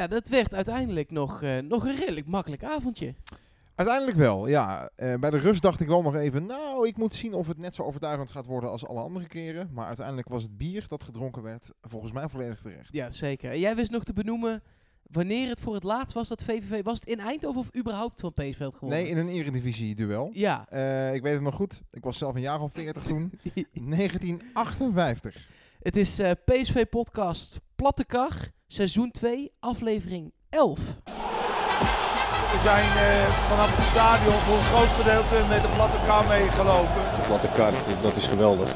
Ja, dat werd uiteindelijk nog, eh, nog een redelijk makkelijk avondje. Uiteindelijk wel, ja. Eh, bij de rust dacht ik wel nog even, nou, ik moet zien of het net zo overtuigend gaat worden als alle andere keren. Maar uiteindelijk was het bier dat gedronken werd volgens mij volledig terecht. Ja, zeker. En jij wist nog te benoemen wanneer het voor het laatst was dat VVV... Was het in Eindhoven of überhaupt van PSV had gewonnen? Nee, in een eredivisie-duel. Ja. Eh, ik weet het nog goed. Ik was zelf een jaar of 40 toen. 1958. het is eh, PSV Podcast Platte Kar, seizoen 2, aflevering 11. We zijn eh, vanaf het stadion voor een groot gedeelte met de platte kar meegelopen. De platte kaart, dat is geweldig.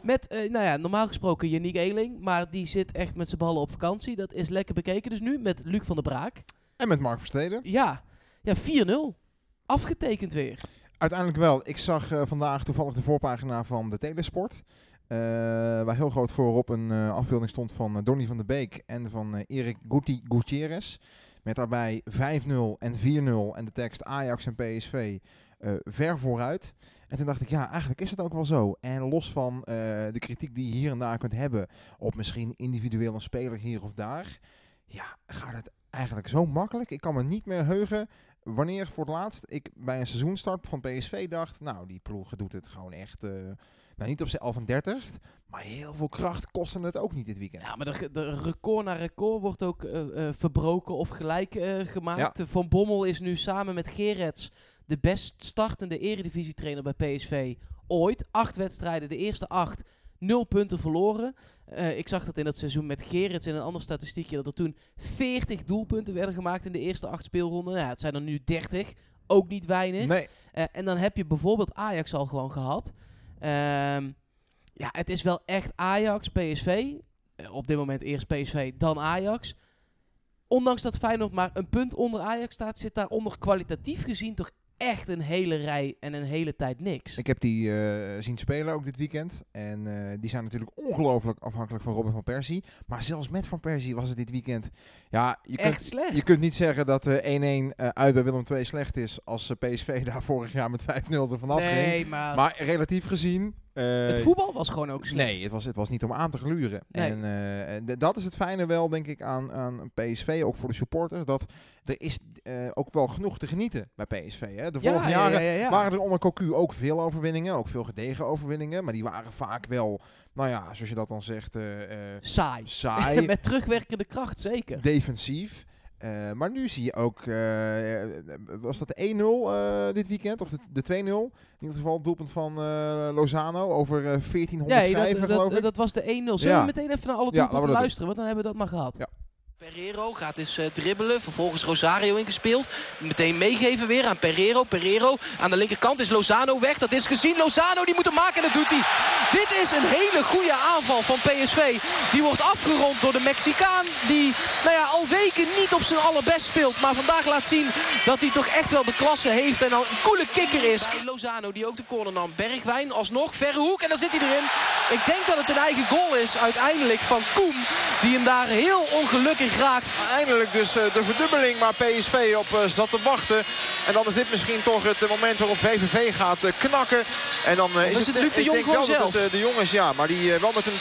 Met, eh, nou ja, normaal gesproken Yannick Eeling, maar die zit echt met zijn ballen op vakantie. Dat is lekker bekeken dus nu, met Luc van der Braak. En met Mark Versteden. Ja, ja 4-0. Afgetekend weer. Uiteindelijk wel. Ik zag eh, vandaag toevallig de voorpagina van de Telesport. Eh, waar heel groot voorop een eh, afbeelding stond van eh, Donny van der Beek en van Erik Guti Gutierrez. Met daarbij 5-0 en 4-0 en de tekst Ajax en PSV ver vooruit. En toen dacht ik, ja, eigenlijk is het ook wel zo. En los van de kritiek die je hier en daar kunt hebben op misschien individueel een speler hier of daar. Ja, gaat het eigenlijk zo makkelijk. Ik kan me niet meer heugen wanneer voor het laatst ik bij een seizoenstart van PSV dacht, nou, die ploeg doet het gewoon echt, nou niet op zijn 31 maar heel veel kracht kostte het ook niet dit weekend. Ja, maar de, de record na record wordt ook eh, eh, verbroken of gelijk eh, gemaakt. Van Bommel is nu samen met Gerets de best startende eredivisietrainer bij PSV ooit. Acht wedstrijden, de eerste acht, nul punten verloren. Ik zag dat in dat seizoen met Gerets in een ander statistiekje, dat er toen 40 doelpunten werden gemaakt in de eerste acht speelronden. Nou, ja, het zijn er nu 30, ook niet weinig. Nee, en dan heb je bijvoorbeeld Ajax al gewoon gehad. Ehm, ja, het is wel echt Ajax, PSV. Eh, op dit moment eerst PSV, dan Ajax. Ondanks dat Feyenoord maar een punt onder Ajax staat, zit daaronder kwalitatief gezien toch echt een hele rij en een hele tijd niks. ik heb die eh, zien spelen ook dit weekend. En eh, die zijn natuurlijk ongelooflijk afhankelijk van Robin van Persie. Maar zelfs met Van Persie was het dit weekend... Ja, je kunt, echt slecht. je kunt niet zeggen dat eh 1-1 eh, uit bij Willem II slecht is als PSV daar vorig jaar met 5-0 ervan afging. nee, maar, Maar relatief gezien... eh, het voetbal was gewoon ook slecht. Nee, het was, het was niet om aan te gluren. Nee. En eh, en dat is het fijne wel, denk ik, aan, aan PSV, ook voor de supporters. Dat er is eh, ook wel genoeg te genieten bij PSV. Hè? De vorige ja, jaren ja, ja, ja. waren er onder Cocu ook veel overwinningen. Ook veel gedegen overwinningen. Maar die waren vaak wel, nou ja, zoals je dat dan zegt, Saai. saai, met terugwerkende kracht, zeker. defensief. Eh, maar nu zie je ook, eh, was dat de 1-0 eh, dit weekend? Of de, de 2-0? In ieder geval het doelpunt van Lozano over eh, 1400 Nee, schijven, dat, geloof dat, ik. dat was de 1-0. Zullen Ja. we meteen even naar alle Ja, doelpunten dat luisteren? Want dan hebben we dat maar gehad. Ja. Pereiro gaat eens eh, dribbelen. Vervolgens Rosario ingespeeld. Meteen meegeven weer aan Pereiro. Pereiro aan de linkerkant is Lozano weg. Dat is gezien. Lozano die moet hem maken en dat doet hij. Dit is een hele goede aanval van PSV. Die wordt afgerond door de Mexicaan. Die nou ja, al weken niet op zijn allerbest speelt. Maar vandaag laat zien dat hij toch echt wel de klasse heeft. En al een coole kikker is. Bij Lozano die ook de corner nam. Bergwijn alsnog. Verre hoek en dan zit hij erin. Ik denk dat het een eigen goal is uiteindelijk van Koem. Die hem daar heel ongelukkig raakt. Eindelijk dus eh, de verdubbeling waar PSV op eh, zat te wachten. En dan is dit misschien toch het eh, moment waarop VVV gaat knakken. En dan is, is het Luc de ik denk wel dat het de Jong is, ja. Maar die wel met een...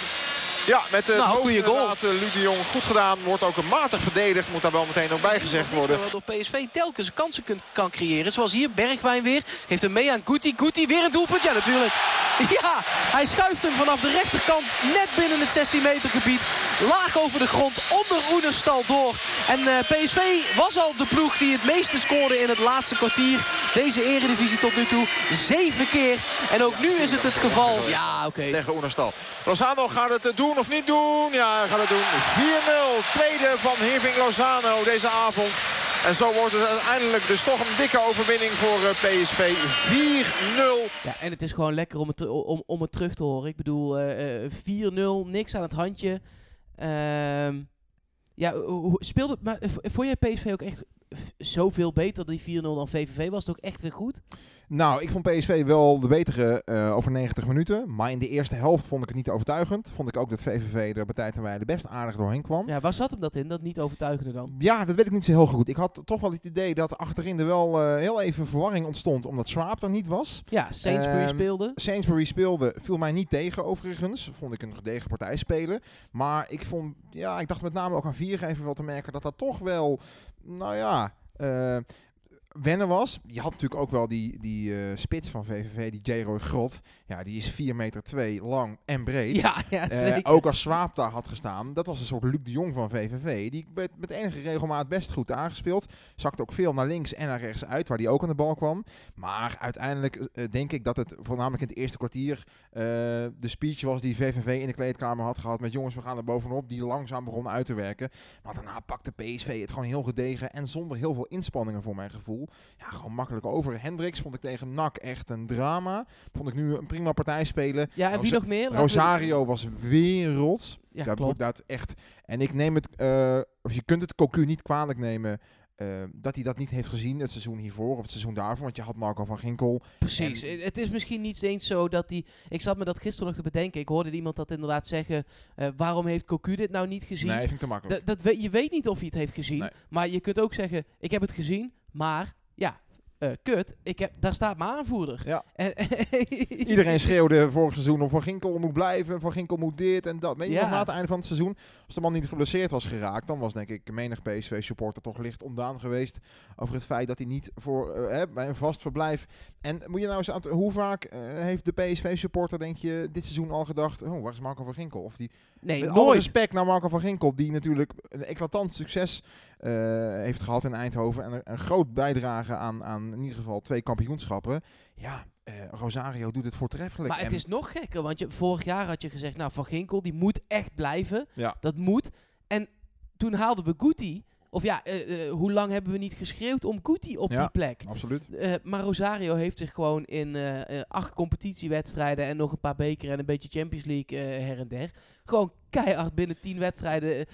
Ja, met eh, Nou, goeie goal. eh, Luc de Jong goed gedaan. Wordt ook een matig verdedigd. Moet daar wel meteen ook bij gezegd worden. Waardoor PSV telkens kansen kunt, kan creëren. Zoals hier Bergwijn weer. Geeft hem mee aan Guti. Guti weer een doelpunt. Ja, natuurlijk. Ja, hij schuift hem vanaf de rechterkant net binnen het 16 meter gebied. Laag over de grond, onder Oenerstal door. En eh, PSV was al de ploeg die het meeste scoorde in het laatste kwartier. Deze eredivisie tot nu toe zeven keer. En ook nu is het het geval. Ja, oké. Tegen Oenerstal. Lozano gaat het eh, doen of niet doen? Ja, hij gaat het doen. 4-0. Tweede van Hirving Lozano deze avond. En zo wordt het uiteindelijk dus toch een dikke overwinning voor eh, PSV. 4-0. Ja, en het is gewoon lekker om het, om, om het terug te horen. Ik bedoel, eh, eh, 4-0, niks aan het handje. Ehm, ja, speelde, maar vond jij PSV ook echt zoveel beter die 4-0 dan VVV was het ook echt weer goed. Nou, ik vond PSV wel de betere uh, over 90 minuten. Maar in de eerste helft vond ik het niet overtuigend. Vond ik ook dat VVV er bij tijd en best aardig doorheen kwam. Ja, waar zat hem dat in, dat niet overtuigende dan? Ja, dat weet ik niet zo heel goed. Ik had toch wel het idee dat achterin er wel uh, heel even verwarring ontstond. Omdat Swaap er niet was. Ja, Sainsbury Um, speelde. Sainsbury speelde, viel mij niet tegen overigens. Vond ik een gedegen partij spelen. Maar ik vond, ja, ik dacht met name ook aan Viergever wel te merken dat dat toch wel, nou ja... Uh, wennen was. Je had natuurlijk ook wel die, die uh, spits van VVV, die J-Roy Grot. Ja, die is 4 meter 2 lang en breed. Ja, ja uh, ook als Swaap daar had gestaan. Dat was een soort Luc de Jong van VVV. Die werd met enige regelmaat best goed aangespeeld. Zakte ook veel naar links en naar rechts uit, waar die ook aan de bal kwam. Maar uiteindelijk uh, denk ik dat het voornamelijk in het eerste kwartier de speech was die VVV in de kleedkamer had gehad. Met jongens, we gaan er bovenop. Die langzaam begon uit te werken. Maar daarna pakte PSV het gewoon heel gedegen en zonder heel veel inspanningen voor mijn gevoel. Ja, gewoon makkelijk over. Hendricks vond ik tegen NAC echt een drama. Vond ik nu een prima partij spelen. Ja, en wie nog meer? Rosario we... was werelds. Ja, dat, klopt. dat echt. En ik neem het, uh, of je kunt het Cocu niet kwalijk nemen. Uh, dat hij dat niet heeft gezien het seizoen hiervoor of het seizoen daarvoor. Want je had Marco van Ginkel. Precies. En het is misschien niet eens zo dat hij... Ik zat me dat gisteren nog te bedenken. Ik hoorde iemand dat inderdaad zeggen... Uh, waarom heeft Cocu dit nou niet gezien? Nee, vind ik te makkelijk. Dat, dat weet, je weet niet of hij het heeft gezien. Nee. Maar je kunt ook zeggen... Ik heb het gezien, maar... Ja, uh, kut, ik heb, daar staat mijn aanvoerder. Ja. En, Iedereen schreeuwde vorig seizoen om Van Ginkel moet blijven, Van Ginkel moet dit en dat. Weet je Ja. nog, na het einde van het seizoen, als de man niet geblesseerd was geraakt, dan was denk ik menig PSV-supporter toch licht ontdaan geweest over het feit dat hij niet voor, eh, hè, bij een vast verblijf... En moet je nou eens aan hoe vaak eh, heeft de PSV-supporter, denk je, dit seizoen al gedacht, oh, waar is Marco van Ginkel? Of die nee, met alle respect naar Marco van Ginkel, die natuurlijk een eclatant succes eh, heeft gehad in Eindhoven. En een, een groot bijdrage aan, aan in ieder geval twee kampioenschappen. Ja, eh, Rosario doet het voortreffelijk. Maar het is nog gekker, want je, vorig jaar had je gezegd... Nou, Van Ginkel, die moet echt blijven. Ja. Dat moet. En toen haalden we Guti. Of ja, eh, eh, hoe lang hebben we niet geschreeuwd om Guti op Ja. die plek? Absoluut. Eh, maar Rosario heeft zich gewoon in acht competitiewedstrijden en nog een paar beker en een beetje Champions League her en der. Gewoon keihard binnen tien wedstrijden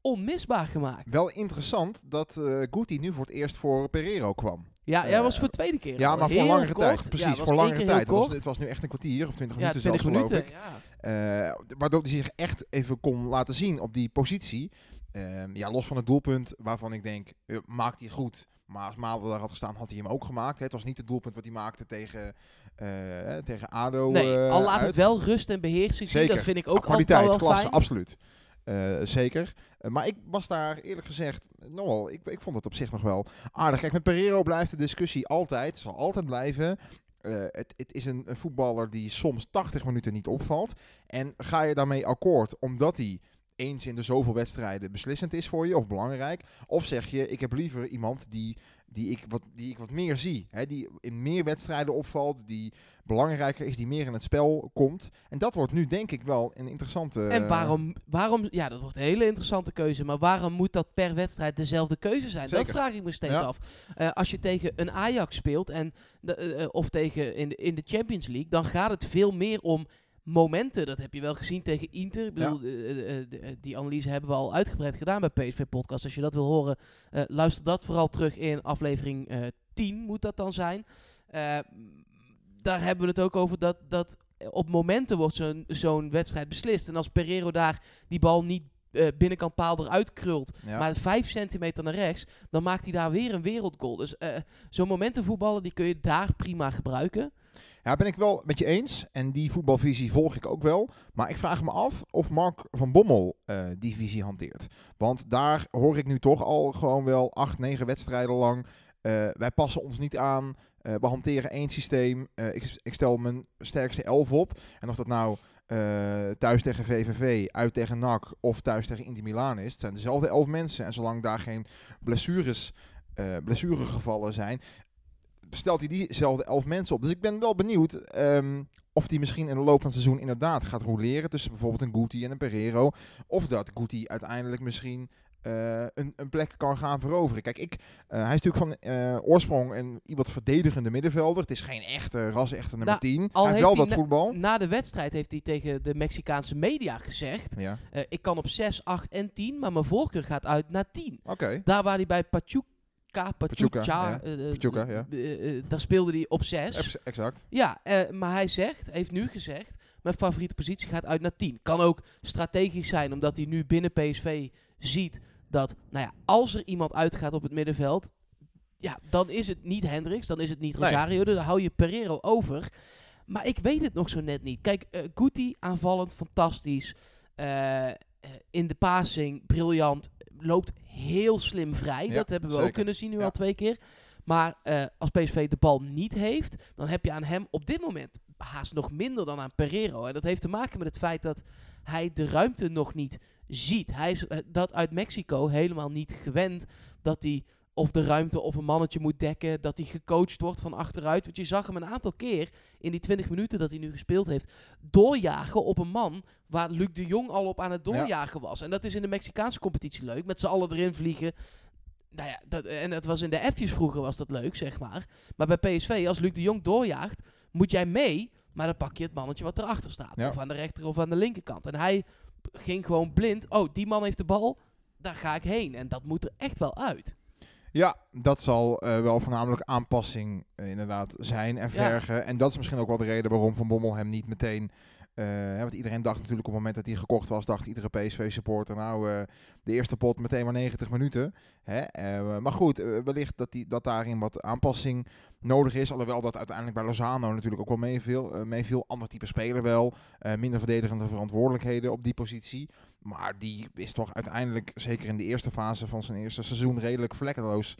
onmisbaar gemaakt. Wel interessant dat eh Guti nu voor het eerst voor Pereiro kwam. Ja, Eh, was voor de tweede keer. Ja, maar voor langere kort. tijd. Precies, voor langere tijd. Het was, het was nu echt een kwartier of twintig Ja, minuten 20 zelfs, minuten. geloof ik. Ja. Waardoor hij zich echt even kon laten zien op die positie. Ehm, ja, los van het doelpunt waarvan ik denk, eh, maakt hij goed. Maar als Malen daar had gestaan, had hij hem ook gemaakt. hè. Het was niet het doelpunt wat hij maakte tegen, eh, tegen ADO Nee, eh, al laat uit. het wel rust en beheersing zien. Dat vind ik ook kwaliteit, altijd wel klasse, fijn. absoluut. Eh, zeker. Eh, maar ik was daar eerlijk gezegd, nogal, ik, ik vond het op zich nog wel aardig. Kijk, met Pereiro blijft de discussie altijd, zal altijd blijven. Eh, het, het is een, een voetballer die soms 80 minuten niet opvalt. En ga je daarmee akkoord omdat hij eens in de zoveel wedstrijden beslissend is voor je of belangrijk? Of zeg je, ik heb liever iemand die, die, ik, wat, die ik wat meer zie. Hè, die in meer wedstrijden opvalt, die belangrijker is, die meer in het spel komt. En dat wordt nu denk ik wel een interessante... En waarom, waarom, ja, dat wordt een hele interessante keuze. Maar waarom moet dat per wedstrijd dezelfde keuze zijn? Dat vraag ik me steeds Ja. af. Eh, als je tegen een Ajax speelt en de, eh, eh, of tegen in in de Champions League, dan gaat het veel meer om momenten. Dat heb je wel gezien tegen Inter. Ik bedoel, eh, eh, eh, die analyse hebben we al uitgebreid gedaan bij PSV Podcast. Als je dat wil horen, luister dat vooral terug in aflevering eh 10 moet dat dan zijn. Daar hebben we het ook over dat, dat op momenten wordt zo'n zo'n wedstrijd beslist. En als Pereiro daar die bal niet binnenkant paal eruit krult, Ja. maar vijf centimeter naar rechts, dan maakt hij daar weer een wereldgoal. Dus zo'n momentenvoetballen, die kun je daar prima gebruiken. Ja, ben ik wel met je eens. En die voetbalvisie volg ik ook wel. Maar ik vraag me af of Mark van Bommel eh, die visie hanteert. Want daar hoor ik nu toch al gewoon wel acht, negen wedstrijden lang. eh, wij passen ons niet aan. eh, we hanteren één systeem. ik, ik stel mijn sterkste elf op. En of dat nou thuis tegen VVV, uit tegen NAC of thuis tegen Inter Milaan is. Het zijn dezelfde elf mensen. En zolang daar geen blessures, eh blessuregevallen zijn, stelt hij diezelfde elf mensen op. Dus ik ben wel benieuwd ehm, of hij misschien in de loop van het seizoen inderdaad gaat roleren tussen bijvoorbeeld een Guti en een Pereiro. Of dat Guti uiteindelijk misschien eh, een, een plek kan gaan veroveren. Kijk, ik, eh, hij is natuurlijk van eh, oorsprong een iemand verdedigende middenvelder. Het is geen echte ras, echte nummer Nou, 10. al hij heeft wel dat voetbal. Na de wedstrijd heeft hij tegen de Mexicaanse media gezegd... Ja, ik kan op 6, 8 en 10, maar mijn voorkeur gaat uit naar 10. oké. Daar waar hij bij Pachuca Pachuca, ja. Pachuca, ja. eh, daar speelde hij op 6. Ex- Exact. Ja, maar hij zegt, heeft nu gezegd, mijn favoriete positie gaat uit naar 10. Kan ook strategisch zijn, omdat hij nu binnen PSV ziet dat, nou ja, als er iemand uitgaat op het middenveld, ja, dan is het niet Hendricks, dan is het niet Nee. Rosario, dan hou je Pereiro over. Maar ik weet het nog zo net niet. Kijk, Guti aanvallend, fantastisch. In de passing, briljant. Loopt heel slim vrij. Ja, dat hebben we ook kunnen zien nu Ja. al twee keer. Maar eh, als PSV de bal niet heeft, dan heb je aan hem op dit moment haast nog minder dan aan Pereiro. En dat heeft te maken met het feit dat hij de ruimte nog niet ziet. Hij is eh, dat uit Mexico helemaal niet gewend dat hij of de ruimte of een mannetje moet dekken, dat hij gecoacht wordt van achteruit. Want je zag hem een aantal keer in die 20 minuten dat hij nu gespeeld heeft, doorjagen op een man waar Luc de Jong al op aan het doorjagen was. En dat is in de Mexicaanse competitie leuk, met z'n allen erin vliegen. Nou ja, dat, en dat was in de F'jes vroeger was dat leuk, zeg maar. Maar bij PSV, als Luc de Jong doorjaagt, moet jij mee, maar dan pak je het mannetje wat erachter staat. Ja. Of aan de rechter of aan de linkerkant. En hij ging gewoon blind. Oh, die man heeft de bal, daar ga ik heen. En dat moet er echt wel uit. Ja, dat zal eh, wel voornamelijk aanpassing eh, inderdaad zijn en Ja. vergen. En dat is misschien ook wel de reden waarom Van Bommel hem niet meteen... hè, want iedereen dacht natuurlijk op het moment dat hij gekocht was, dacht iedere PSV-supporter, nou, eh, de eerste pot meteen maar 90 minuten. Hè? Eh, maar goed, wellicht dat, die, dat daarin wat aanpassing nodig is. Alhoewel dat uiteindelijk bij Lozano natuurlijk ook wel meeviel. meeviel. Ander type speler wel. minder verdedigende verantwoordelijkheden op die positie. Maar die is toch uiteindelijk, zeker in de eerste fase van zijn eerste seizoen, redelijk vlekkeloos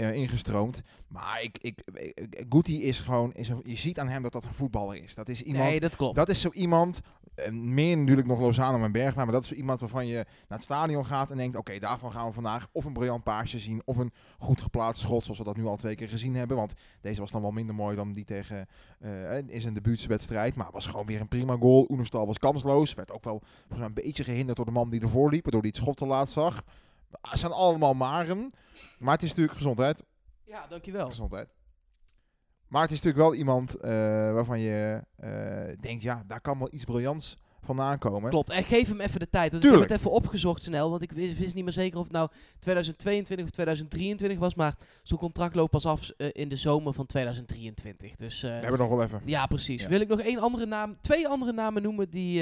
eh, ingestroomd. Maar ik, ik, ik, Guti is gewoon, is een, je ziet aan hem dat dat een voetballer is. Dat is iemand, nee, dat klopt. dat is zo iemand, eh, meer natuurlijk nog Lozano en Bergwijn, maar dat is zo iemand waarvan je naar het stadion gaat en denkt, oké, daarvan gaan we vandaag of een briljant paasje zien, of een goed geplaatst schot, zoals we dat nu al twee keer gezien hebben. Want deze was dan wel minder mooi dan die tegen, eh, is een debuutswedstrijd, maar was gewoon weer een prima goal. Oenerstal was kansloos, werd ook wel volgens mij een beetje gehinderd door de man die ervoor liep, waardoor hij het schot te laat zag. Het zijn allemaal maren, maar het is natuurlijk gezondheid. Ja, dankjewel. Gezondheid. Maar het is natuurlijk wel iemand eh, waarvan je eh, denkt, ja, daar kan wel iets briljants vandaan komen. Klopt. En geef hem even de tijd. Want ik Tuurlijk. heb het even opgezocht snel. Want ik wist, wist niet meer zeker of het nou 2022 of 2023 was. Maar zo'n contract loopt pas af eh, in de zomer van 2023. Dus We hebben nog wel even. ja, precies. Ja. Wil ik nog één andere naam, twee andere namen noemen die,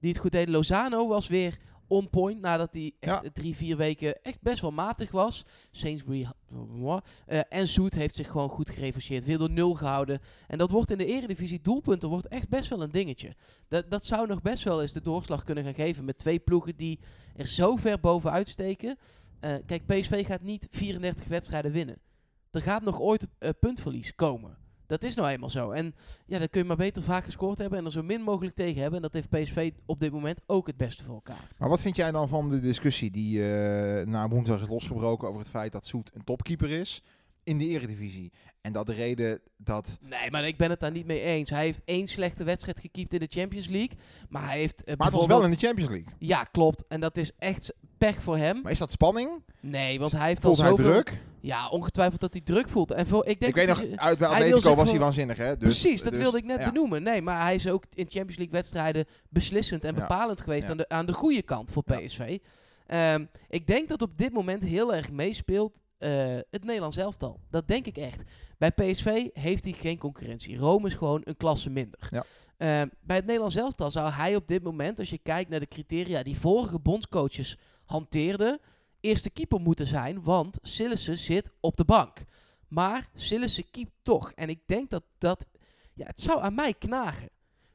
die het goed deden. Lozano was weer on point nadat hij echt Ja. drie, vier weken echt best wel matig was. Sainsbury eh, en Zoet heeft zich gewoon goed gerevancheerd. Weer door nul gehouden. En dat wordt in de eredivisie doelpunten wordt echt best wel een dingetje. Dat, dat zou nog best wel eens de doorslag kunnen gaan geven met twee ploegen die er zo ver bovenuit steken. Eh, kijk, PSV gaat niet 34 wedstrijden winnen. Er gaat nog ooit eh, puntverlies komen. Dat is nou eenmaal zo. En ja, dan kun je maar beter vaak gescoord hebben en er zo min mogelijk tegen hebben. En dat heeft PSV op dit moment ook het beste voor elkaar. Maar wat vind jij dan van de discussie die eh, na woensdag is losgebroken over het feit dat Soet een topkeeper is in de eredivisie? En dat de reden dat... Nee, maar ik ben het daar niet mee eens. Hij heeft één slechte wedstrijd gekiept in de Champions League. Maar hij heeft. eh, Maar het was wel in de Champions League. Ja, klopt. En dat is echt pech voor hem. Maar is dat spanning? Nee, want hij heeft Voelt al hij zoveel... druk? Ja, ongetwijfeld dat hij druk voelt. En voor, ik, denk Ik weet nog, hij- uit bij hij Atletico was hij waanzinnig, hè? Dus, Precies, dat dus- wilde ik net ja. benoemen. Nee, maar hij is ook in Champions League wedstrijden beslissend en Ja. bepalend geweest Ja. aan, de, aan de goede kant voor. PSV. Ehm, ik denk dat op dit moment heel erg meespeelt eh, het Nederlands elftal. Dat denk ik echt. Bij PSV heeft hij geen concurrentie. Rome is gewoon een klasse minder. Ja. Ehm, bij het Nederlands elftal zou hij op dit moment, als je kijkt naar de criteria die vorige bondscoaches hanteerden, eerste keeper moeten zijn, want Sillissen zit op de bank. Maar Sillissen keept toch. En ik denk dat dat... Ja, het zou aan mij knagen.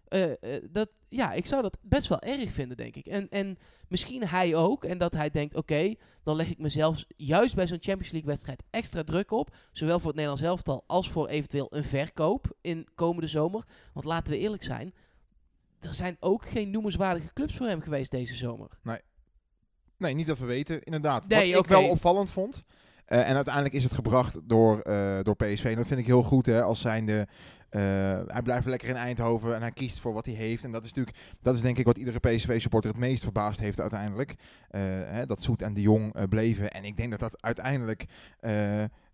Eh, eh, dat, ja, ik zou dat best wel erg vinden, denk ik. En, en misschien hij ook. En dat hij denkt, oké, dan leg ik mezelf juist bij zo'n Champions League wedstrijd extra druk op. Zowel voor het Nederlands elftal als voor eventueel een verkoop in komende zomer. Want laten we eerlijk zijn, er zijn ook geen noemenswaardige clubs voor hem geweest deze zomer. Nee, niet dat we weten, inderdaad. Nee, Wat ik wel opvallend vond. eh, en uiteindelijk is het gebracht door, door PSV. En dat vind ik heel goed, hè, als zijnde... eh, hij blijft lekker in Eindhoven en hij kiest voor wat hij heeft. En dat is natuurlijk, dat is denk ik wat iedere PSV-supporter het meest verbaasd heeft uiteindelijk. Eh, hè, dat Soet en de Jong eh, bleven. En ik denk dat dat uiteindelijk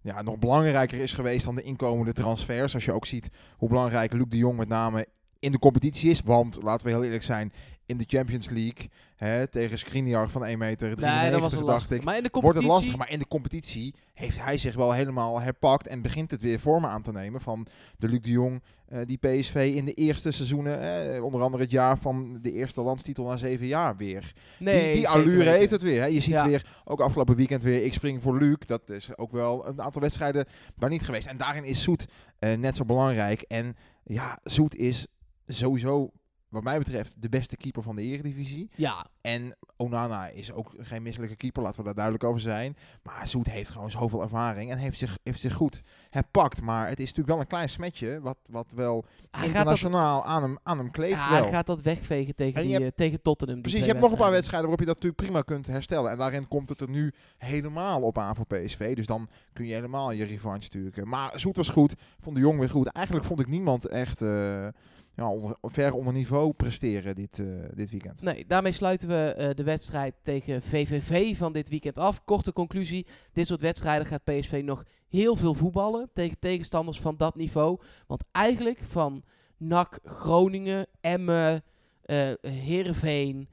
ja, nog belangrijker is geweest dan de inkomende transfers. Als je ook ziet hoe belangrijk Luc de Jong met name in de competitie is. Want, laten we heel eerlijk zijn, in de Champions League hè, tegen Skriniar van 1 meter 93, Nee, dat was een dacht lastig. ik, Maar in de wordt het competitie... lastig. Maar in de competitie heeft hij zich wel helemaal herpakt en begint het weer vormen aan te nemen van de Luc de Jong eh, die PSV in de eerste seizoenen, eh, onder andere het jaar van de eerste landstitel na zeven jaar weer. Nee, die die allure weten. heeft het weer. Hè. Je ziet Ja. weer, ook afgelopen weekend weer, ik spring voor Luc. Dat is ook wel een aantal wedstrijden daar niet geweest. En daarin is Zoet eh, net zo belangrijk. En ja, Zoet is sowieso, wat mij betreft, de beste keeper van de Eredivisie. Ja, En Onana is ook geen misselijke keeper, laten we daar duidelijk over zijn. Maar Zoet heeft gewoon zoveel ervaring en heeft zich, heeft zich goed herpakt. Maar het is natuurlijk wel een klein smetje, wat, wat wel hij gaat, dat, internationaal aan, hem, aan hem kleeft ja, wel. hij gaat dat wegvegen tegen, die, eh, tegen Tottenham. Precies, je hebt nog een paar wedstrijden. wedstrijden waarop je dat natuurlijk prima kunt herstellen. En daarin komt het er nu helemaal op aan voor PSV. Dus dan kun je helemaal je revanche sturen. Maar Zoet was goed, vond de Jong weer goed. Eigenlijk vond ik niemand echt eh, ja, onder, ver onder niveau presteren dit, eh, dit weekend. Nee, daarmee sluiten we eh, de wedstrijd tegen VVV van dit weekend af. Korte conclusie, dit soort wedstrijden gaat PSV nog heel veel voetballen tegen tegenstanders van dat niveau. Want eigenlijk van NAC, Groningen, Emmen, eh Heerenveen,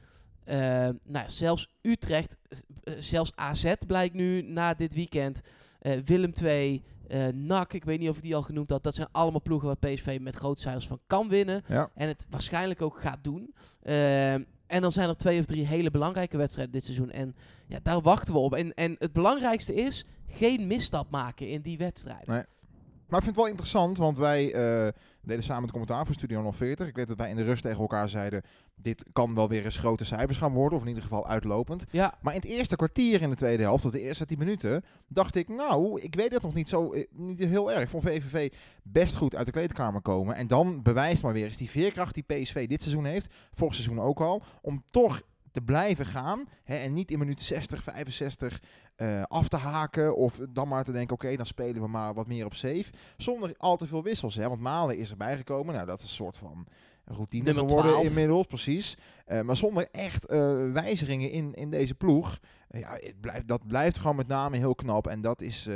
nou, zelfs Utrecht, zelfs AZ blijkt nu na dit weekend, Willem II, eh NAC, ik weet niet of ik die al genoemd had. Dat zijn allemaal ploegen waar PSV met grote cijfers van kan winnen. Ja. En het waarschijnlijk ook gaat doen. Ehm, en dan zijn er twee of drie hele belangrijke wedstrijden dit seizoen. En ja, daar wachten we op. En, en het belangrijkste is geen misstap maken in die wedstrijden. Nee. Maar ik vind het wel interessant, want wij eh, deden samen het commentaar voor Studio 040. Ik weet dat wij in de rust tegen elkaar zeiden, dit kan wel weer eens grote cijfers gaan worden, of in ieder geval uitlopend. Ja, Maar in het eerste kwartier in de tweede helft, tot de eerste 10 minuten, dacht ik, nou, ik weet het nog niet zo eh, niet heel erg. Ik vond VVV best goed uit de kleedkamer komen. En dan bewijst maar weer eens die veerkracht die PSV dit seizoen heeft, vorig seizoen ook al, om toch te blijven gaan. Hè, en niet in minuut 60, 65 eh, af te haken. Of dan maar te denken, oké, dan spelen we maar wat meer op safe. Zonder al te veel wissels. Hè, want Malen is erbij gekomen. Nou, dat is een soort van routine Nummer geworden 12. inmiddels, precies. Eh, maar zonder echt eh, wijzigingen in, in deze ploeg. Ja, het blijft, dat blijft gewoon met name heel knap. En dat is,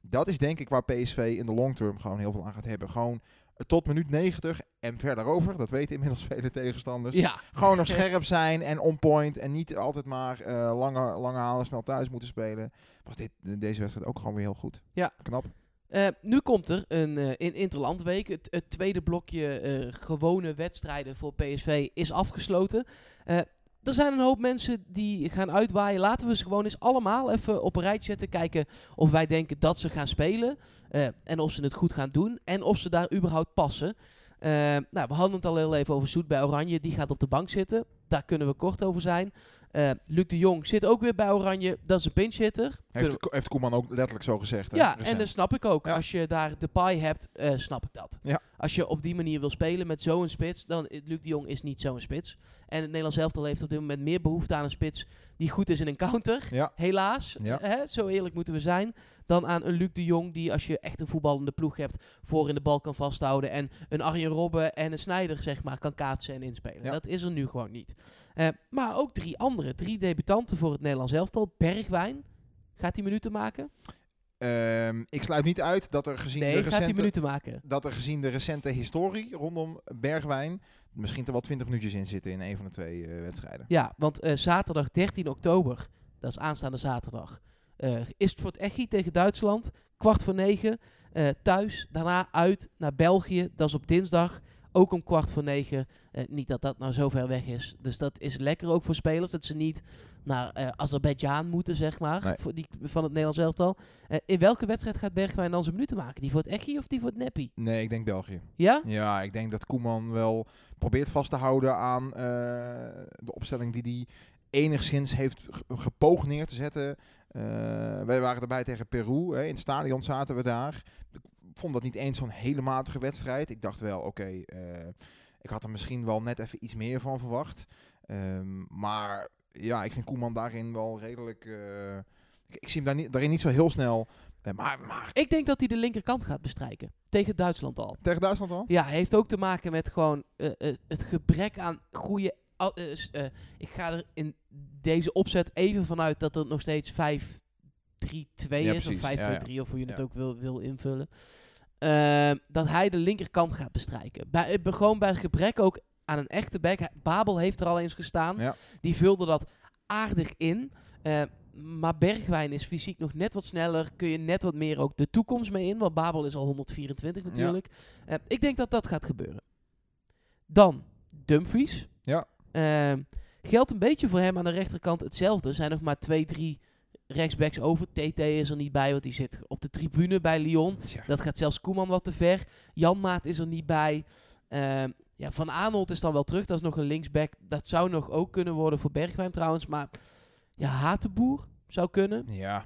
dat is denk ik waar PSV in de long term gewoon heel veel aan gaat hebben. Gewoon tot minuut 90 en verder over. Dat weten inmiddels vele tegenstanders. ja. Gewoon nog scherp zijn en on point. En niet altijd maar eh, lange, lange halen, snel thuis moeten spelen. Was dit, deze wedstrijd ook gewoon weer heel goed. Ja. Knap. Eh, nu komt er een eh, in Interlandweek. Het, het tweede blokje eh, gewone wedstrijden voor PSV is afgesloten. Er zijn een hoop mensen die gaan uitwaaien. Laten we ze gewoon eens allemaal even op een rijtje zetten. Kijken of wij denken dat ze gaan spelen. eh, en of ze het goed gaan doen. En of ze daar überhaupt passen. Eh, nou, we hadden het al heel even over Zoet bij Oranje. Die gaat op de bank zitten. Daar kunnen we kort over zijn. Eh, Luc de Jong zit ook weer bij Oranje. Dat is een pinch hitter. Heeft, heeft Koeman ook letterlijk zo gezegd. hè, ja, en dat snap ik ook. Ja. Als je daar de paai hebt, eh, snap ik dat. Ja. Als je op die manier wil spelen met zo'n spits, dan eh, Luc de Jong is niet zo'n spits. En het Nederlands elftal heeft op dit moment meer behoefte aan een spits die goed is in een counter. Ja. Helaas, hè, zo eerlijk moeten we zijn. Dan aan een Luc de Jong die, als je echt een voetballende ploeg hebt, voor in de bal kan vasthouden. En een Arjen Robben en een Snijder, zeg maar, kan kaatsen en inspelen. Ja. Dat is er nu gewoon niet. Eh, maar ook drie andere, drie debutanten voor het Nederlands elftal. Bergwijn, gaat hij minuten maken? Ehm, ik sluit niet uit dat er gezien de Nee, recente... minuten maken? dat er gezien de recente historie rondom Bergwijn misschien er wel 20 minuutjes in zitten in een van de twee eh, wedstrijden. Ja, want eh, zaterdag 13 oktober, dat is aanstaande zaterdag, eh, is het voor het Echi tegen Duitsland. Kwart voor negen, eh, thuis. Daarna uit naar België, dat is op dinsdag. Ook om kwart voor negen. Eh, niet dat dat nou zo ver weg is. Dus dat is lekker ook voor spelers. Dat ze niet naar eh Azerbeidzjan moeten, zeg maar. Nee. Voor die, van het Nederlands elftal. In welke wedstrijd gaat Bergwijn dan zijn minuten maken? Die voor het Echi of die voor het Neppi? Nee, ik denk België. Ja? Ja, ik denk dat Koeman wel probeert vast te houden aan de opstelling die hij enigszins heeft ge- gepoogd neer te zetten. Eh, wij waren erbij tegen Peru. Hè. In het stadion zaten we daar. Ik vond dat niet eens zo'n hele matige wedstrijd. Ik dacht wel, oké, eh, ik had er misschien wel net even iets meer van verwacht. Ehm, maar ja, ik vind Koeman daarin wel redelijk... eh, ik, ik zie hem daar niet, daarin niet zo heel snel... maar, maar Ik denk dat hij de linkerkant gaat bestrijken. Tegen Duitsland al. tegen Duitsland al? Ja, heeft ook te maken met gewoon het gebrek aan goede. Eh, ik ga er in deze opzet even vanuit dat het nog steeds 5-3-2 Ja, is. Of precies. 5-2-3 Ja, of hoe je het ook wil, wil invullen. eh, dat hij de linkerkant gaat bestrijken. Bij, eh, gewoon bij gebrek ook aan een echte back. Babel heeft er al eens gestaan. Ja. Die vulde dat aardig in. Eh, maar Bergwijn is fysiek nog net wat sneller. Kun je net wat meer ook de toekomst mee in. Want Babel is al 124 natuurlijk. Eh, ik denk dat dat gaat gebeuren. Dan Dumfries. Ja. Eh, geldt een beetje voor hem aan de rechterkant hetzelfde. Er zijn nog maar twee, drie rechtsbacks over. TT is er niet bij, want die zit op de tribune bij Lyon. Dat gaat zelfs Koeman wat te ver. Janmaat is er niet bij. Ehm, ja, Van Aanholt is dan wel terug. Dat is nog een linksback. Dat zou nog ook kunnen worden voor Bergwijn trouwens. Maar ja, Hatenboer zou kunnen. Ja,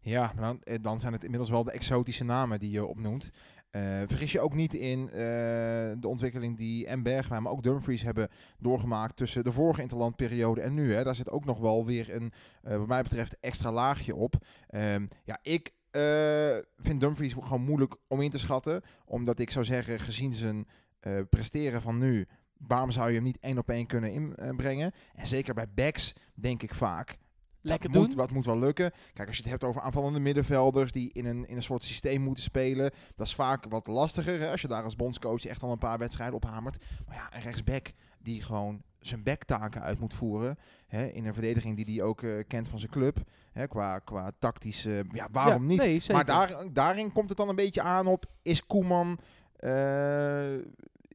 ja maar dan, eh, dan zijn het inmiddels wel de exotische namen die je opnoemt. Eh, vergis je ook niet in eh, de ontwikkeling die en Bergwijn, maar ook Dumfries hebben doorgemaakt tussen de vorige interlandperiode en nu. Hè. Daar zit ook nog wel weer een, eh, wat mij betreft, extra laagje op. Ehm, ja, ik vind Dumfries gewoon moeilijk om in te schatten. Omdat ik zou zeggen, gezien zijn presteren van nu, waarom zou je hem niet één op één kunnen inbrengen? En zeker bij backs denk ik vaak, Lekker dat moet, doen. wat moet wel lukken. Kijk, als je het hebt over aanvallende middenvelders die in een, in een soort systeem moeten spelen, dat is vaak wat lastiger. Hè? Als je daar als bondscoach echt al een paar wedstrijden op hamert. Maar ja, een rechtsback die gewoon zijn backtaken uit moet voeren. Hè? In een verdediging die hij ook eh, kent van zijn club. Hè? Qua, qua tactisch, eh, ja, waarom Ja, niet? Nee. Maar daar, daarin komt het dan een beetje aan op, is Koeman, eh,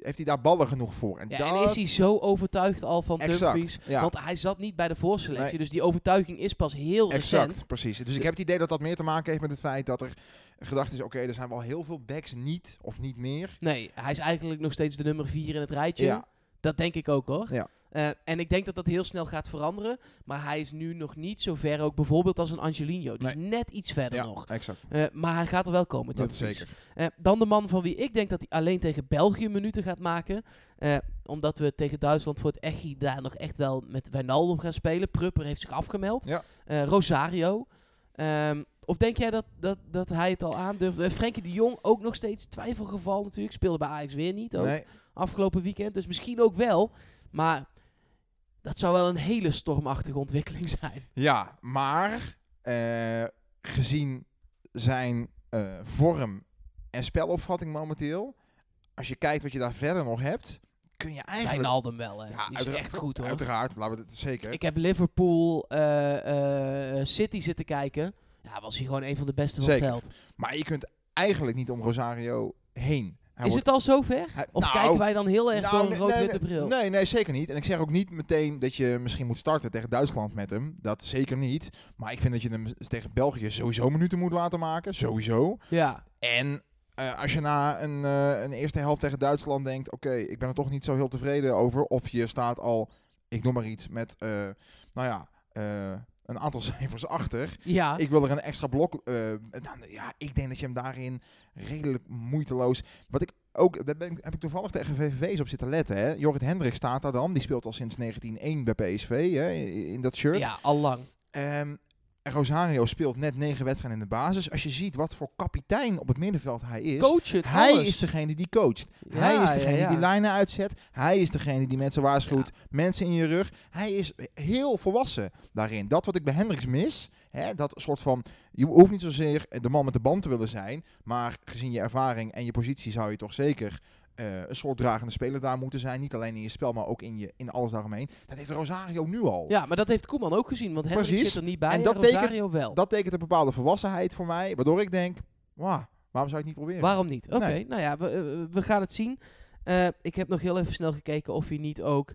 heeft hij daar ballen genoeg voor? En ja, dat, en is hij zo overtuigd al van Dumfries? ja. Want hij zat niet bij de voorselectie. Nee. Dus die overtuiging is pas heel Exact, recent. precies. Dus ik heb het idee dat dat meer te maken heeft met het feit dat er gedacht is, oké, er zijn wel heel veel backs niet of niet meer. Nee, hij is eigenlijk nog steeds de nummer 4 in het rijtje. Ja, Dat denk ik ook hoor. Ja. Eh, en ik denk dat dat heel snel gaat veranderen. Maar hij is nu nog niet zo ver, ook bijvoorbeeld als een Angelino. Die is net iets verder ja nog. exact. Eh, maar hij gaat er wel komen. Dat zeker. Eh, dan de man van wie ik denk dat hij alleen tegen België minuten gaat maken. Omdat we tegen Duitsland voor het Echi daar nog echt wel met Wijnaldum gaan spelen. Prupper heeft zich afgemeld. Ja. Rosario. Ehm, of denk jij dat, dat, dat hij het al aandurft? Uh, Frenkie de Jong ook nog steeds twijfelgeval natuurlijk. Speelde bij Ajax weer niet ook Nee, afgelopen weekend. Dus misschien ook wel. Maar dat zou wel een hele stormachtige ontwikkeling zijn. ja, maar eh, gezien zijn eh, vorm en spelopvatting momenteel, als je kijkt wat je daar verder nog hebt, kun je eigenlijk... Wijnaldum wel, hè. Ja, Die is echt goed, hoor. Uiteraard, laten we het zeker. Ik heb Liverpool eh, City zitten kijken. Ja, was hij gewoon een van de beste van Zeker. het veld. Maar je kunt eigenlijk niet om Rosario heen. Hij is wordt- het al zover? Hij- Of nou, kijken wij dan heel erg Nou, door een rood-witte nee, bril? Nee, nee, zeker niet. En ik zeg ook niet meteen dat je misschien moet starten tegen Duitsland met hem. Dat zeker niet. Maar ik vind dat je hem tegen België sowieso minuten moet laten maken. Sowieso. Ja, En eh, als je na een, eh, een eerste helft tegen Duitsland denkt... Oké, ik ben er toch niet zo heel tevreden over. Of je staat al, ik noem maar iets, met... eh, nou ja... een aantal cijfers achter. ja. Ik wil er een extra blok. eh, dan, ja, ik denk dat je hem daarin redelijk moeiteloos. Wat ik ook, daar ben ik, heb ik toevallig tegen VVV's op zitten letten. Hè. Jorrit Hendrik staat daar dan. Die speelt al sinds 1901 bij PSV hè, in, in dat shirt. ja, al lang. Ehm, en Rosario speelt net negen wedstrijden in de basis. Als je ziet wat voor kapitein op het middenveld hij is. Coach het, hij alles. is degene die coacht. Ja, hij is ja, degene ja. die lijnen uitzet. Hij is degene die mensen waarschuwt. Mensen in je rug. Hij is heel volwassen daarin. Dat wat ik bij Hendricks mis. Hè, dat soort van. Je hoeft niet zozeer de man met de band te willen zijn. Maar gezien je ervaring en je positie zou je toch zeker. Eh, een soort dragende speler daar moeten zijn. Niet alleen in je spel, maar ook in, je, in alles daaromheen. Dat heeft Rosario nu al. Ja, maar dat heeft Koeman ook gezien. Want Hendrik Precies. zit er niet bij En en, dat Rosario wel. Dat tekent een bepaalde volwassenheid voor mij. Waardoor ik denk, wauw, waarom zou je het niet proberen? Waarom niet? Oké, Nee. nou ja, we, eh, we gaan het zien. Eh, ik heb nog heel even snel gekeken of hij niet ook...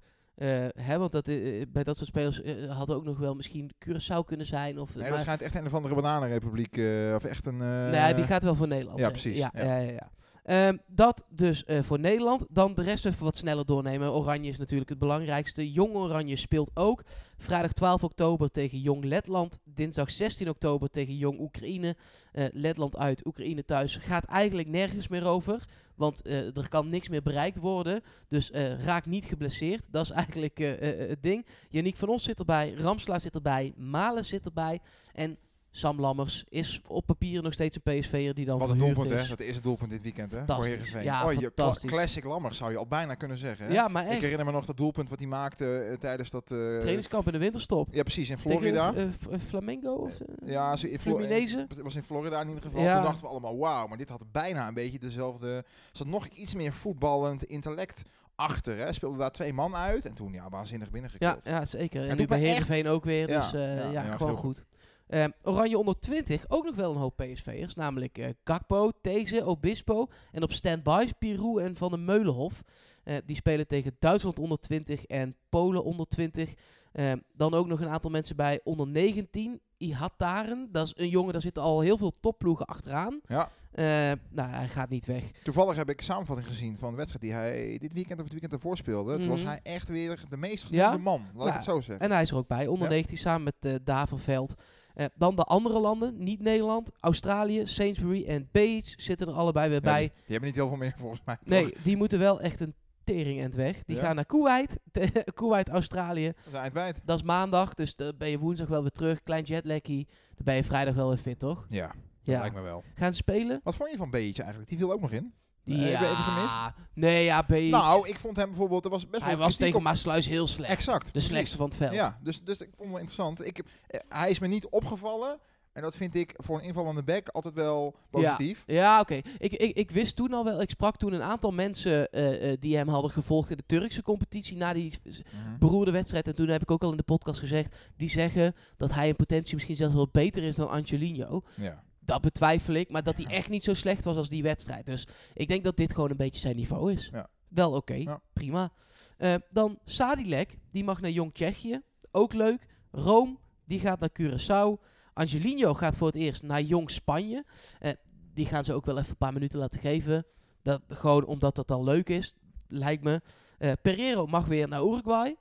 hè, want dat, bij dat soort spelers eh, hadden ook nog wel misschien Curaçao kunnen zijn. Of, Nee, dat schijnt echt een of andere bananenrepubliek. of echt een... nee, die gaat wel voor Nederland. ja, precies, Ja, ja. ja. Ja, Ehm, dat dus eh, voor Nederland. Dan de rest even wat sneller doornemen. Oranje is natuurlijk het belangrijkste. Jong Oranje speelt ook. Vrijdag 12 oktober tegen Jong Letland. Dinsdag 16 oktober tegen Jong Oekraïne. Eh, Letland uit, Oekraïne thuis. Gaat eigenlijk nergens meer over. Want eh, er kan niks meer bereikt worden. Dus raak niet geblesseerd. Dat is eigenlijk het ding. Yannick van Ons zit erbij. Ramsla zit erbij. Malen zit erbij. En Sam Lammers is op papier nog steeds een PSV'er die dan Wat een doelpunt, is. hè? Dat is het doelpunt dit weekend, hè? Voor. Heerenveen. Ja, oh, je classic Lammers zou je al bijna kunnen zeggen, hè? Ja, maar Ik echt. herinner me nog dat doelpunt wat hij maakte eh, tijdens dat... eh, Trainingskamp in de winterstop. ja, precies, in Tegen, Florida. F- eh, Flamengo? Of, ja, in Fluminense? Het was in Florida in ieder geval. Ja. Toen dachten we allemaal, wauw, maar dit had bijna een beetje dezelfde... Er zat nog iets meer voetballend intellect achter, hè? Speelde daar twee man uit en toen, ja, waanzinnig Ja, binnengekild. ja, zeker. En nu bij me echt- Heerenveen ook weer. Ja, Dus ja, ja, ja, gewoon goed. Eh, Oranje onder 20, ook nog wel een hoop PSV'ers. Namelijk eh Gakpo, These, Obispo. En op standby Pirou en Van der Meulenhof. Eh, die spelen tegen Duitsland onder 20 en Polen onder 20. Eh, dan ook nog een aantal mensen bij onder 19. Ihataren, dat is een jongen, daar zitten al heel veel topploegen achteraan. Ja. Eh, nou, hij gaat niet weg. Toevallig heb ik een samenvatting gezien van de wedstrijd die hij dit weekend of het weekend ervoor speelde. Toen was Mhm. hij echt weer de meest genoemde Ja? man, laat ik het zo zeggen. En hij is er ook bij, onder Ja. 19 samen met eh Davenveld. Eh, dan de andere landen, niet Nederland, Australië, Sainsbury en Bates zitten er allebei weer Ja, bij. die, die hebben niet heel veel meer volgens mij. toch? Nee, die moeten wel echt een tering end weg. Die Ja. gaan naar Kuwait, Kuwait, Australië. Dat is. Dat is maandag, dus dan ben je woensdag wel weer terug. Klein jetlaggie, dan ben je vrijdag wel weer fit, toch? Ja, lijkt me wel. Gaan spelen? Wat vond je van Beetje eigenlijk? Die viel ook nog in. Ja. heb je even gemist? Nee, ja, Bates. Nou, ik vond hem bijvoorbeeld, er was best hij wel was tegen op. Maasluis heel slecht. Exact. De slechtste van het veld. Ja, dus, dus ik vond wel interessant. Ik, heb- eh, hij is me niet opgevallen. En dat vind ik voor een invallende back altijd wel positief. Ja, oké. Ik, ik, ik wist toen al wel, ik sprak toen een aantal mensen eh, eh, die hem hadden gevolgd in de Turkse competitie na die Mhm. beroerde wedstrijd. En toen heb ik ook al in de podcast gezegd, die zeggen dat hij in potentie misschien zelfs wel beter is dan Angelino. Ja. Dat betwijfel ik, maar dat hij echt niet zo slecht was als die wedstrijd. Dus ik denk dat dit gewoon een beetje zijn niveau is. Ja. Wel oké, Ja. prima. Eh, dan Sadilek, die mag naar Jong Tsjechië. Ook leuk. Rome, die gaat naar Curaçao. Angelino gaat voor het eerst naar Jong Spanje. Eh, die gaan ze ook wel even een paar minuten laten geven. Dat, gewoon omdat dat al leuk is, lijkt me. Eh Pereiro mag weer naar Uruguay.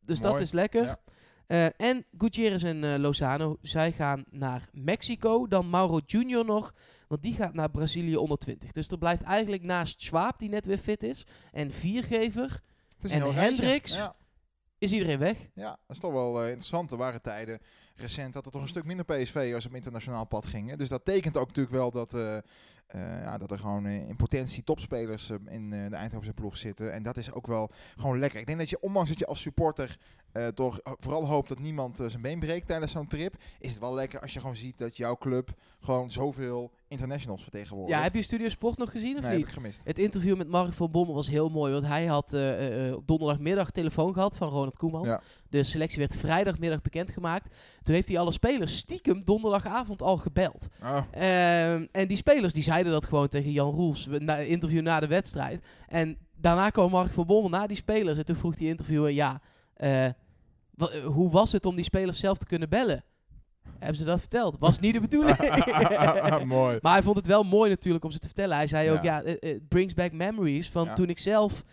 Dus dat is lekker. ja. Eh, en Gutierrez en eh, Lozano, zij gaan naar Mexico. Dan Mauro Junior nog, want die gaat naar Brazilië onder 20. Dus er blijft eigenlijk naast Schwab, die net weer fit is, en Viergever, Het is En. Hendricks? Ja, is iedereen weg. ja, dat is toch wel eh, interessant. Er waren tijden recent dat er toch een stuk minder PSV'ers op internationaal pad gingen. Dus dat tekent ook natuurlijk wel dat, ja, dat er gewoon in potentie topspelers in de Eindhovense ploeg zitten. En dat is ook wel gewoon lekker. Ik denk dat je, ondanks dat je als supporter toch eh, vooral hoopt dat niemand eh, zijn been breekt tijdens zo'n trip, is het wel lekker als je gewoon ziet dat jouw club gewoon zoveel internationals vertegenwoordigt. Ja, heb je Studio Sport nog gezien of Nee, heb niet? ik gemist. Het interview met Mark van Bommel was heel mooi, want hij had eh, op donderdagmiddag telefoon gehad van Ronald Koeman. Ja. De selectie werd vrijdagmiddag bekendgemaakt. Toen heeft hij alle spelers stiekem donderdagavond al gebeld. Oh, Ehm, en die spelers die zeiden dat gewoon tegen Jan Roels, na interview na de wedstrijd. En daarna kwam Mark van Bommel naar die spelers en toen vroeg die interviewer, ja, eh, eh, hoe was het om die spelers zelf te kunnen bellen? Hebben ze dat verteld? Was niet de bedoeling. Mooi. Maar hij vond het wel mooi natuurlijk om ze te vertellen. Hij zei ook, Ja. ja, eh, it brings back memories van Ja. toen ik zelf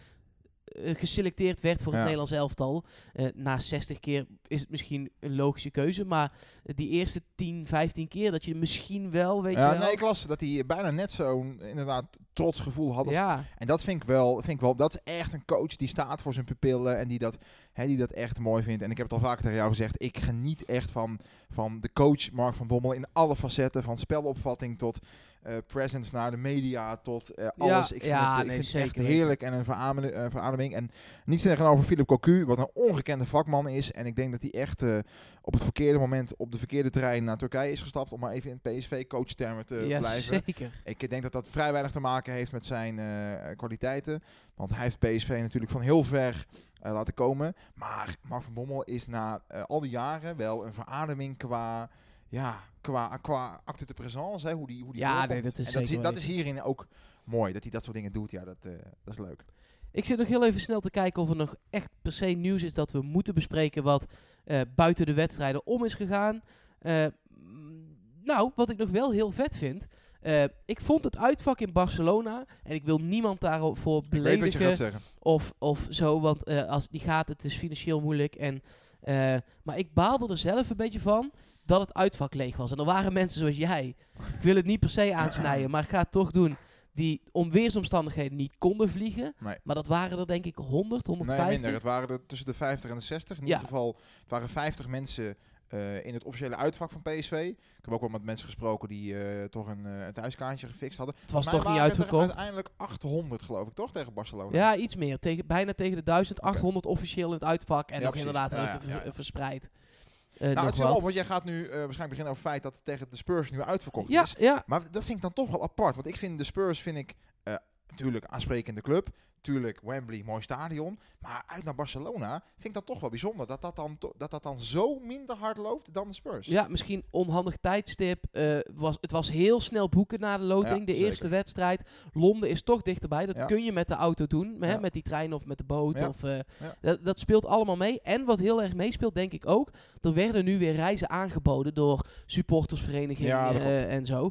eh, geselecteerd werd voor het. Nederlands elftal. Eh, na 60 keer is het misschien een logische keuze, maar die eerste 10, 15 keer dat je misschien wel, weet Ja, je wel. nee, ik las dat hij bijna net zo'n inderdaad trots gevoel had. Als, ja, En dat vind ik, wel, vind ik wel, dat is echt een coach die staat voor zijn pupillen en die dat, hè, die dat echt mooi vindt. En ik heb het al vaak tegen jou gezegd, ik geniet echt van, van de coach Mark van Bommel in alle facetten, van spelopvatting tot eh, presence naar de media, tot eh, alles. ik vind ja, het, ik nee, vind het echt heerlijk en een verademing, eh, verademing. En niets tegenover Philip Cocu, wat een ongekende vakman is. En ik denk dat hij echt eh, op het verkeerde moment op de verkeerde terrein naar Turkije is gestapt, om maar even in PSV-coach-termen te ja blijven. zeker. Ik denk dat dat vrij weinig te maken heeft met zijn eh, kwaliteiten. Want hij heeft PSV natuurlijk van heel ver eh, laten komen. Maar Mark van Bommel is na eh, al die jaren wel een verademing qua, ja, qua, qua acte de présence. Hè, hoe die, hoe die Ja, nee, dat is en dat, zeker is, dat is hierin ook mooi. Dat hij dat soort dingen doet. Ja, dat, dat is leuk. Ik zit nog heel even snel te kijken of er nog echt per se nieuws is dat we moeten bespreken wat buiten de wedstrijden om is gegaan. Nou, wat ik nog wel heel vet vind. Eh, ik vond het uitvak in Barcelona. En ik wil niemand daarvoor Ik weet wat je gaat beledigen zeggen. of, of zo. Want eh, als het niet gaat, het is financieel moeilijk. En, eh, maar ik baalde er zelf een beetje van dat het uitvak leeg was. En er waren mensen zoals jij. Ik wil het niet per se aansnijden, maar ik ga het toch doen. Die om weersomstandigheden niet konden vliegen. Nee. Maar dat waren er denk ik 100, Nee, 150. minder. Het waren er tussen de 50 en de 60. In Ja. ieder geval, het waren 50 mensen eh, in het officiële uitvak van PSV. Ik heb ook wel met mensen gesproken die eh, toch een, een thuiskaartje gefixt hadden. Het was toch niet er uitverkocht? Uiteindelijk 800 geloof ik toch tegen Barcelona. Ja, iets meer. Tegen, bijna tegen de 1800 officieel in het uitvak. En Ja, nog precies. inderdaad Ja, even ja, verspreid. Eh, nou, het is wel, want jij gaat nu waarschijnlijk beginnen over het feit dat het tegen de Spurs nu uitverkocht Ja, is. ja. Maar dat vind ik dan toch wel apart. Want ik vind de Spurs, vind ik, natuurlijk aansprekende club. Tuurlijk, Wembley, mooi stadion. Maar uit naar Barcelona vind ik dan toch wel bijzonder. Dat dat dan, dat dat dan zo minder hard loopt dan de Spurs. Ja, misschien onhandig tijdstip. Eh, was, het was heel snel boeken na de loting. Ja, de zeker. eerste wedstrijd. Londen is toch dichterbij. Dat Ja. kun je met de auto doen. Hè, Ja. met die trein of met de boot. Of, eh, dat, dat speelt allemaal mee. En wat heel erg meespeelt, denk ik ook. Er werden nu weer reizen aangeboden door supportersverenigingen dat eh, en zo.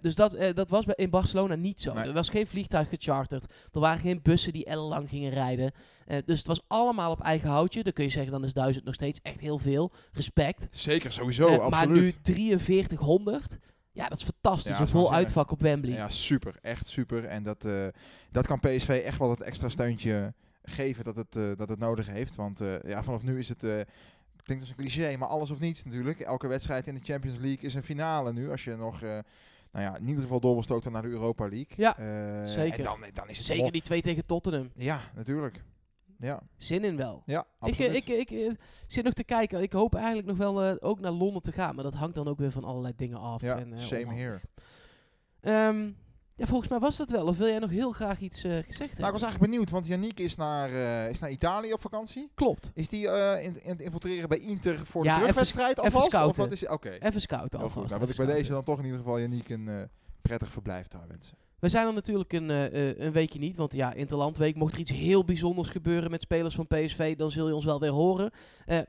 Dus dat, dat was in Barcelona niet zo. Nee. Er was geen vliegtuig gecharterd. Er waren geen bussen die ellenlang gingen rijden. Eh, dus het was allemaal op eigen houtje. Dan kun je zeggen, dan is duizend nog steeds echt heel veel. Respect. Zeker, sowieso, Eh, maar absoluut. nu 4300. Ja, dat is fantastisch. Ja, een dat vol uitvak op Wembley. Ja, super. Echt super. En dat, eh, dat kan PSV echt wel het extra steuntje geven dat het, dat het nodig heeft. Want ja, vanaf nu is het... klinkt als een cliché, maar alles of niets natuurlijk. Elke wedstrijd in de Champions League is een finale nu. Als je nog... nou ja, in ieder geval door wil stoten naar de Europa League. Ja, Eh, zeker. En dan, dan is het Zeker die twee tegen Tottenham. Ja, natuurlijk. Ja, Zin in wel. ja Ik, absoluut. eh, ik, ik, eh, zit nog te kijken. Ik hoop eigenlijk nog wel ook naar Londen te gaan. Maar dat hangt dan ook weer van allerlei dingen af. ja, en, same onhandig. here. Ehm, ja, volgens mij was dat wel. Of wil jij nog heel graag iets eh, gezegd Nou, ik hebben? was eigenlijk benieuwd, want Yannick is naar, eh, is naar Italië op vakantie. Klopt. Is die eh, in, in het infiltreren bij Inter voor Ja, de terugwedstrijd sc- even alvast? Of scouten. wat is Oké. Even scouten Heel goed. alvast. Nou, wat ik bij deze dan toch in ieder geval Yannick een prettig verblijf daar wensen. We zijn er natuurlijk een, een weekje niet. Want ja, Interlandweek, mocht er iets heel bijzonders gebeuren met spelers van PSV, dan zul je ons wel weer horen.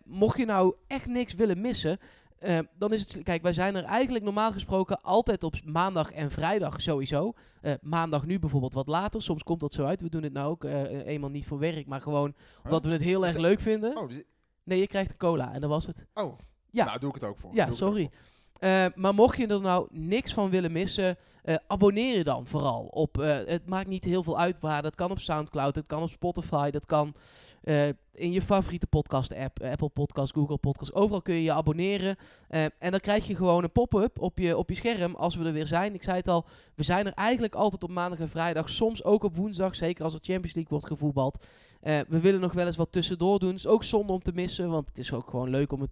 Mocht je nou echt niks willen missen, eh, dan is het... Kijk, wij zijn er eigenlijk normaal gesproken altijd op maandag en vrijdag sowieso. Eh, maandag nu bijvoorbeeld wat later. Soms komt dat zo uit. We doen het nou ook eh, eenmaal niet voor werk, maar gewoon omdat we het heel erg leuk vinden. Oh, Nee, je krijgt een cola en dat was het. oh. Ja. nou doe ik het ook voor. Ja, sorry. maar mocht je er nou niks van willen missen, abonneer je dan vooral op. het maakt niet heel veel uit waar. Dat kan op Soundcloud, dat kan op Spotify, dat kan eh, in je favoriete podcast-app, eh, Apple Podcast, Google Podcast. Overal kun je je abonneren. Eh, en dan krijg je gewoon een pop-up op je, op je scherm als we er weer zijn. Ik zei het al, we zijn er eigenlijk altijd op maandag en vrijdag. Soms ook op woensdag, zeker als er Champions League wordt gevoetbald. We willen nog wel eens wat tussendoor doen. is ook zonde om te missen, want het is ook gewoon leuk om het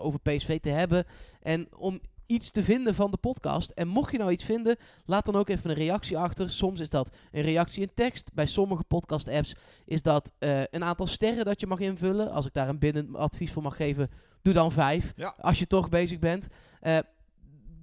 over PSV te hebben. En om iets te vinden van de podcast. En mocht je nou iets vinden, laat dan ook even een reactie achter. Soms is dat een reactie in tekst. Bij sommige podcast-apps is dat eh, een aantal sterren dat je mag invullen. Als ik daar een binnen advies voor mag geven, doe dan vijf. Ja. Als je toch bezig bent. Eh,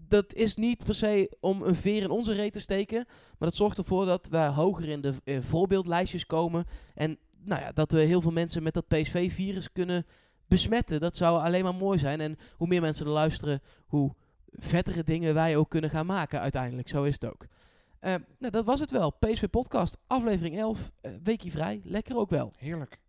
dat is niet per se om een veer in onze reet te steken. Maar dat zorgt ervoor dat wij hoger in de eh, voorbeeldlijstjes komen. En nou ja, dat we heel veel mensen met dat PSV-virus kunnen besmetten. Dat zou alleen maar mooi zijn. En hoe meer mensen er luisteren, hoe vettere dingen wij ook kunnen gaan maken uiteindelijk. Zo is het ook. Eh, nou, dat was het wel. PSV Podcast, aflevering 11. eh, weekje vrij. Lekker ook wel. Heerlijk.